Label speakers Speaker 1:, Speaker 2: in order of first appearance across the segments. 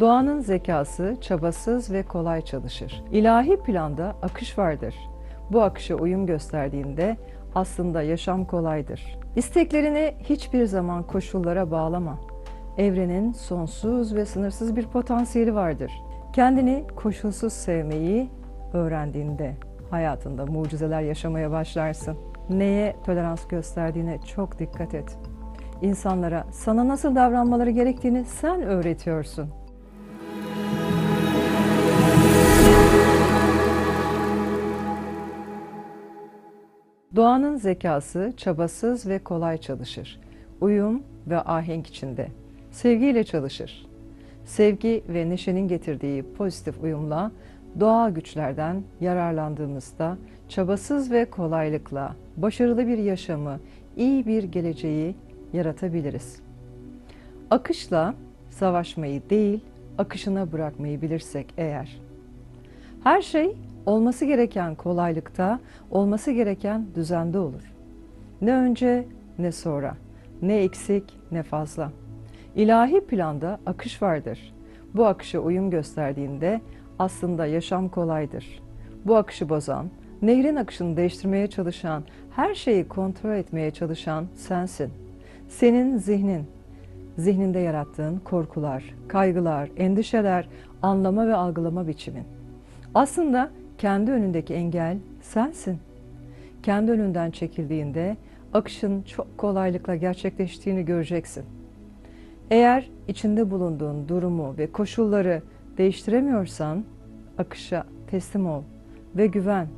Speaker 1: Doğanın zekası çabasız ve kolay çalışır. İlahi planda akış vardır. Bu akışa uyum gösterdiğinde aslında yaşam kolaydır. İsteklerini hiçbir zaman koşullara bağlama. Evrenin sonsuz ve sınırsız bir potansiyeli vardır. Kendini koşulsuz sevmeyi öğrendiğinde hayatında mucizeler yaşamaya başlarsın. Neye tolerans gösterdiğine çok dikkat et. İnsanlara sana nasıl davranmaları gerektiğini sen öğretiyorsun. Doğanın zekası çabasız ve kolay çalışır. Uyum ve ahenk içinde. Sevgiyle çalışır. Sevgi ve neşenin getirdiği pozitif uyumla doğal güçlerden yararlandığımızda çabasız ve kolaylıkla başarılı bir yaşamı, iyi bir geleceği yaratabiliriz. Akışla savaşmayı değil, akışına bırakmayı bilirsek eğer. Her şey olması gereken kolaylıkta, olması gereken düzende olur. Ne önce ne sonra, ne eksik ne fazla. İlahi planda akış vardır. Bu akışa uyum gösterdiğinde aslında yaşam kolaydır. Bu akışı bozan, nehrin akışını değiştirmeye çalışan, her şeyi kontrol etmeye çalışan sensin. Senin zihnin, zihninde yarattığın korkular, kaygılar, endişeler, anlama ve algılama biçimin. Aslında kendi önündeki engel sensin. Kendi önünden çekildiğinde akışın çok kolaylıkla gerçekleştiğini göreceksin. Eğer içinde bulunduğun durumu ve koşulları değiştiremiyorsan akışa teslim ol ve güven.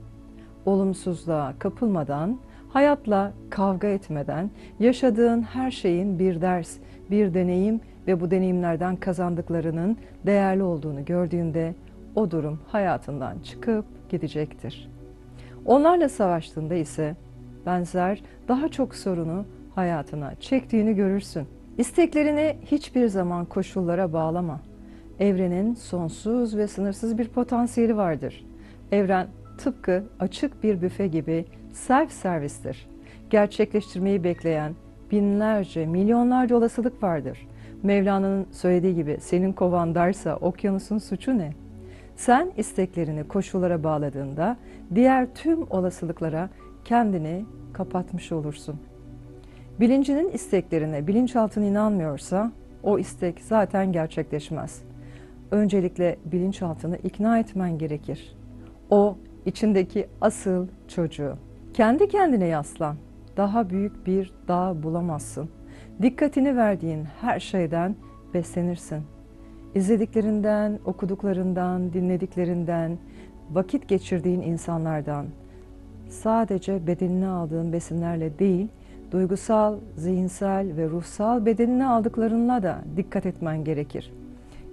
Speaker 1: Olumsuzluğa kapılmadan, hayatla kavga etmeden yaşadığın her şeyin bir ders, bir deneyim ve bu deneyimlerden kazandıklarının değerli olduğunu gördüğünde o durum hayatından çıkıp gidecektir. Onlarla savaştığında ise benzer daha çok sorunu hayatına çektiğini görürsün. İsteklerini hiçbir zaman koşullara bağlama. Evrenin sonsuz ve sınırsız bir potansiyeli vardır. Evren tıpkı açık bir büfe gibi self servistir. Gerçekleştirmeyi bekleyen binlerce, milyonlarca olasılık vardır. Mevlana'nın söylediği gibi senin kovan darsa okyanusun suçu ne? Sen isteklerini koşullara bağladığında diğer tüm olasılıklara kendini kapatmış olursun. Bilincinin isteklerine bilinçaltın inanmıyorsa o istek zaten gerçekleşmez. Öncelikle bilinçaltını ikna etmen gerekir. O içindeki asıl çocuğu. Kendi kendine yaslan. Daha büyük bir dağ bulamazsın. Dikkatini verdiğin her şeyden beslenirsin. İzlediklerinden, okuduklarından, dinlediklerinden, vakit geçirdiğin insanlardan, sadece bedenine aldığın besinlerle değil, duygusal, zihinsel ve ruhsal bedenine aldıklarınla da dikkat etmen gerekir.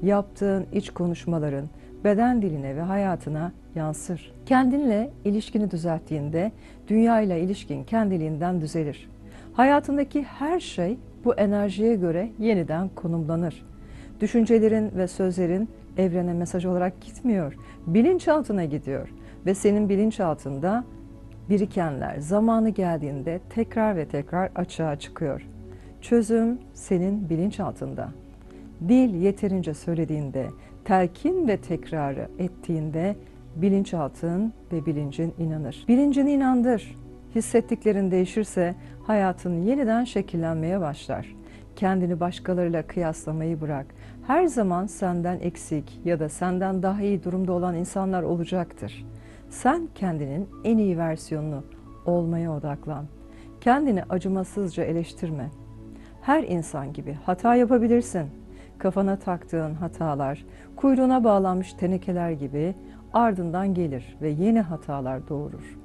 Speaker 1: Yaptığın iç konuşmaların beden diline ve hayatına yansır. Kendinle ilişkini düzelttiğinde dünya ile ilişkin kendiliğinden düzelir. Hayatındaki her şey bu enerjiye göre yeniden konumlanır. Düşüncelerin ve sözlerin evrene mesaj olarak gitmiyor. Bilinçaltına gidiyor ve senin bilinçaltında birikenler zamanı geldiğinde tekrar ve tekrar açığa çıkıyor. Çözüm senin bilinçaltında. Dil yeterince söylediğinde, telkin ve tekrarı ettiğinde bilinçaltın ve bilincin inanır. Bilincini inandır. Hissettiklerin değişirse hayatın yeniden şekillenmeye başlar. Kendini başkalarıyla kıyaslamayı bırak. Her zaman senden eksik ya da senden daha iyi durumda olan insanlar olacaktır. Sen kendinin en iyi versiyonunu olmaya odaklan. Kendini acımasızca eleştirme. Her insan gibi hata yapabilirsin. Kafana taktığın hatalar, kuyruğuna bağlanmış tenekeler gibi ardından gelir ve yeni hatalar doğurur.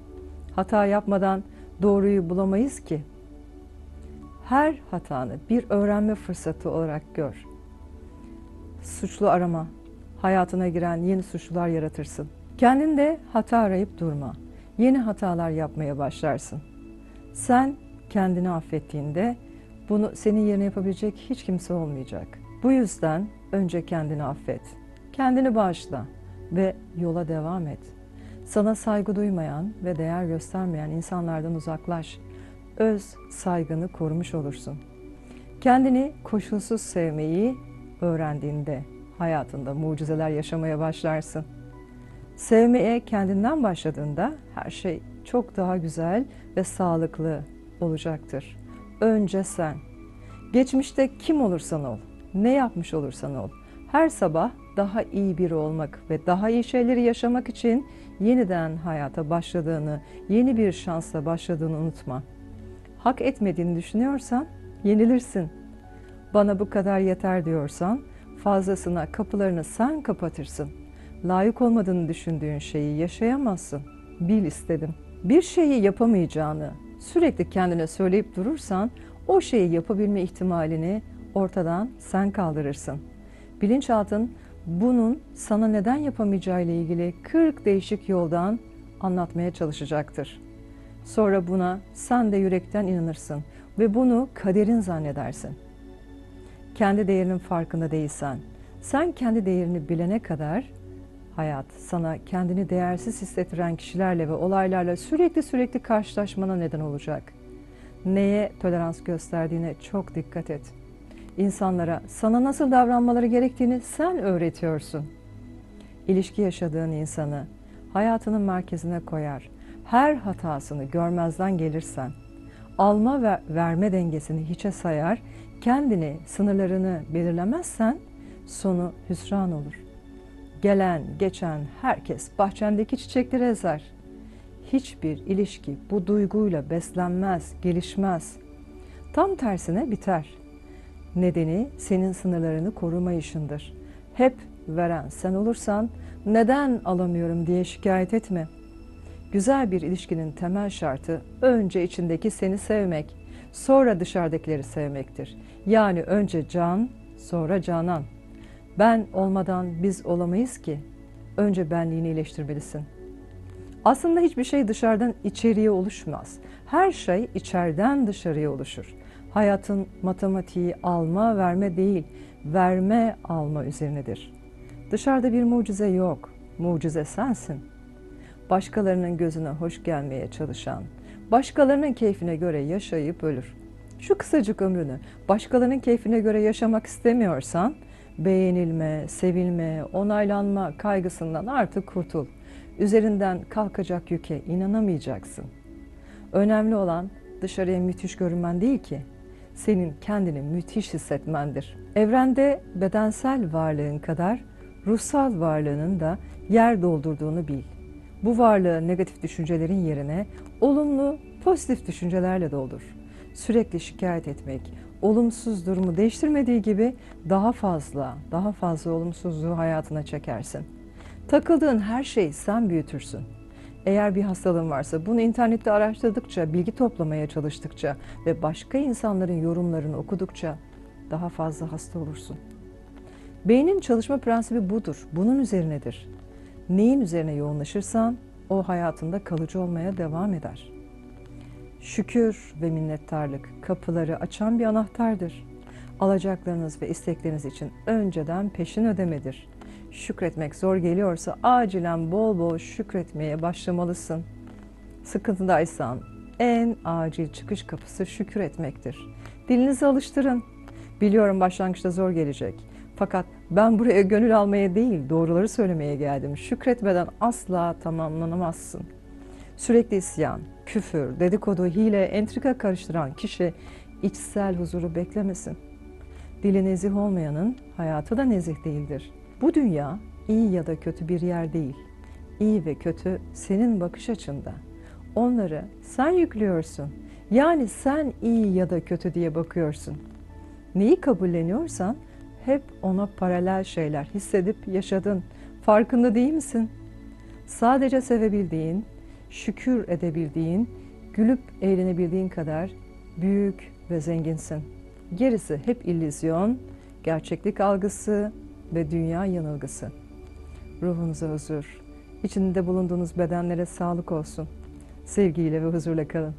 Speaker 1: Hata yapmadan doğruyu bulamayız ki. Her hatanı bir öğrenme fırsatı olarak gör. Suçlu arama, hayatına giren yeni suçlular yaratırsın. Kendinde hata arayıp durma. Yeni hatalar yapmaya başlarsın. Sen kendini affettiğinde bunu senin yerine yapabilecek hiç kimse olmayacak. Bu yüzden önce kendini affet. Kendini bağışla ve yola devam et. Sana saygı duymayan ve değer göstermeyen insanlardan uzaklaş. Öz saygını korumuş olursun. Kendini koşulsuz sevmeyi öğrendiğinde hayatında mucizeler yaşamaya başlarsın. Sevmeye kendinden başladığında her şey çok daha güzel ve sağlıklı olacaktır. Önce sen. Geçmişte kim olursan ol, ne yapmış olursan ol, her sabah daha iyi biri olmak ve daha iyi şeyleri yaşamak için yeniden hayata başladığını, yeni bir şansla başladığını unutma. Hak etmediğini düşünüyorsan yenilirsin. Bana bu kadar yeter diyorsan fazlasına kapılarını sen kapatırsın. Layık olmadığını düşündüğün şeyi yaşayamazsın. Bil istedim. Bir şeyi yapamayacağını sürekli kendine söyleyip durursan o şeyi yapabilme ihtimalini ortadan sen kaldırırsın. Bilinçaltın bunun sana neden yapamayacağı ile ilgili 40 değişik yoldan anlatmaya çalışacaktır. Sonra buna sen de yürekten inanırsın ve bunu kaderin zannedersin. Kendi değerinin farkında değilsen, sen kendi değerini bilene kadar hayat sana kendini değersiz hissettiren kişilerle ve olaylarla sürekli sürekli karşılaşmana neden olacak. Neye tolerans gösterdiğine çok dikkat et. İnsanlara sana nasıl davranmaları gerektiğini sen öğretiyorsun. İlişki yaşadığın insanı hayatının merkezine koyar. Her hatasını görmezden gelirsen, alma ve verme dengesini hiçe sayar, kendini, sınırlarını belirlemezsen sonu hüsran olur. Gelen, geçen herkes bahçendeki çiçekleri ezer. Hiçbir ilişki bu duyguyla beslenmez, gelişmez. Tam tersine biter. Nedeni senin sınırlarını korumayışındır. Hep veren sen olursan neden alamıyorum diye şikayet etme. Güzel bir ilişkinin temel şartı önce içindeki seni sevmek, sonra dışarıdakileri sevmektir. Yani önce can, sonra canan. Ben olmadan biz olamayız ki. Önce benliğini iyileştirmelisin. Aslında hiçbir şey dışarıdan içeriye oluşmaz. Her şey içeriden dışarıya oluşur. Hayatın matematiği alma verme değil, verme alma üzerinedir. Dışarıda bir mucize yok. Mucize sensin. Başkalarının gözüne hoş gelmeye çalışan, başkalarının keyfine göre yaşayıp ölür. Şu kısacık ömrünü başkalarının keyfine göre yaşamak istemiyorsan, beğenilme, sevilme, onaylanma kaygısından artık kurtul. Üzerinden kalkacak yüke inanamayacaksın. Önemli olan dışarıya müthiş görünmen değil ki, senin kendini müthiş hissetmendir. Evrende bedensel varlığın kadar ruhsal varlığının da yer doldurduğunu bil. Bu varlığı negatif düşüncelerin yerine olumlu, pozitif düşüncelerle doldur. Sürekli şikayet etmek, olumsuz durumu değiştirmediği gibi daha fazla, daha fazla olumsuzluğu hayatına çekersin. Takıldığın her şeyi sen büyütürsün. Eğer bir hastalığın varsa bunu internette araştırdıkça, bilgi toplamaya çalıştıkça ve başka insanların yorumlarını okudukça daha fazla hasta olursun. Beynin çalışma prensibi budur, bunun üzerinedir. Neyin üzerine yoğunlaşırsan o hayatında kalıcı olmaya devam eder. Şükür ve minnettarlık kapıları açan bir anahtardır. Alacaklarınız ve istekleriniz için önceden peşin ödemedir. Şükretmek zor geliyorsa acilen bol bol şükretmeye başlamalısın. Sıkıntıdaysan en acil çıkış kapısı şükür etmektir. Dilinizi alıştırın. Biliyorum başlangıçta zor gelecek. Fakat ben buraya gönül almaya değil, doğruları söylemeye geldim. Şükretmeden asla tamamlanamazsın. Sürekli isyan, küfür, dedikodu, hile, entrika karıştıran kişi içsel huzuru beklemesin. Dili nezih olmayanın hayatı da nezih değildir. Bu dünya iyi ya da kötü bir yer değil. İyi ve kötü senin bakış açında. Onları sen yüklüyorsun. Yani sen iyi ya da kötü diye bakıyorsun. Neyi kabulleniyorsan hep ona paralel şeyler hissedip yaşadın. Farkında değil misin? Sadece sevebildiğin, şükür edebildiğin, gülüp eğlenebildiğin kadar büyük ve zenginsin. Gerisi hep illüzyon, gerçeklik algısı ve dünya yanılgısı. Ruhunuza huzur, içinde bulunduğunuz bedenlere sağlık olsun. Sevgiyle ve huzurla kalın.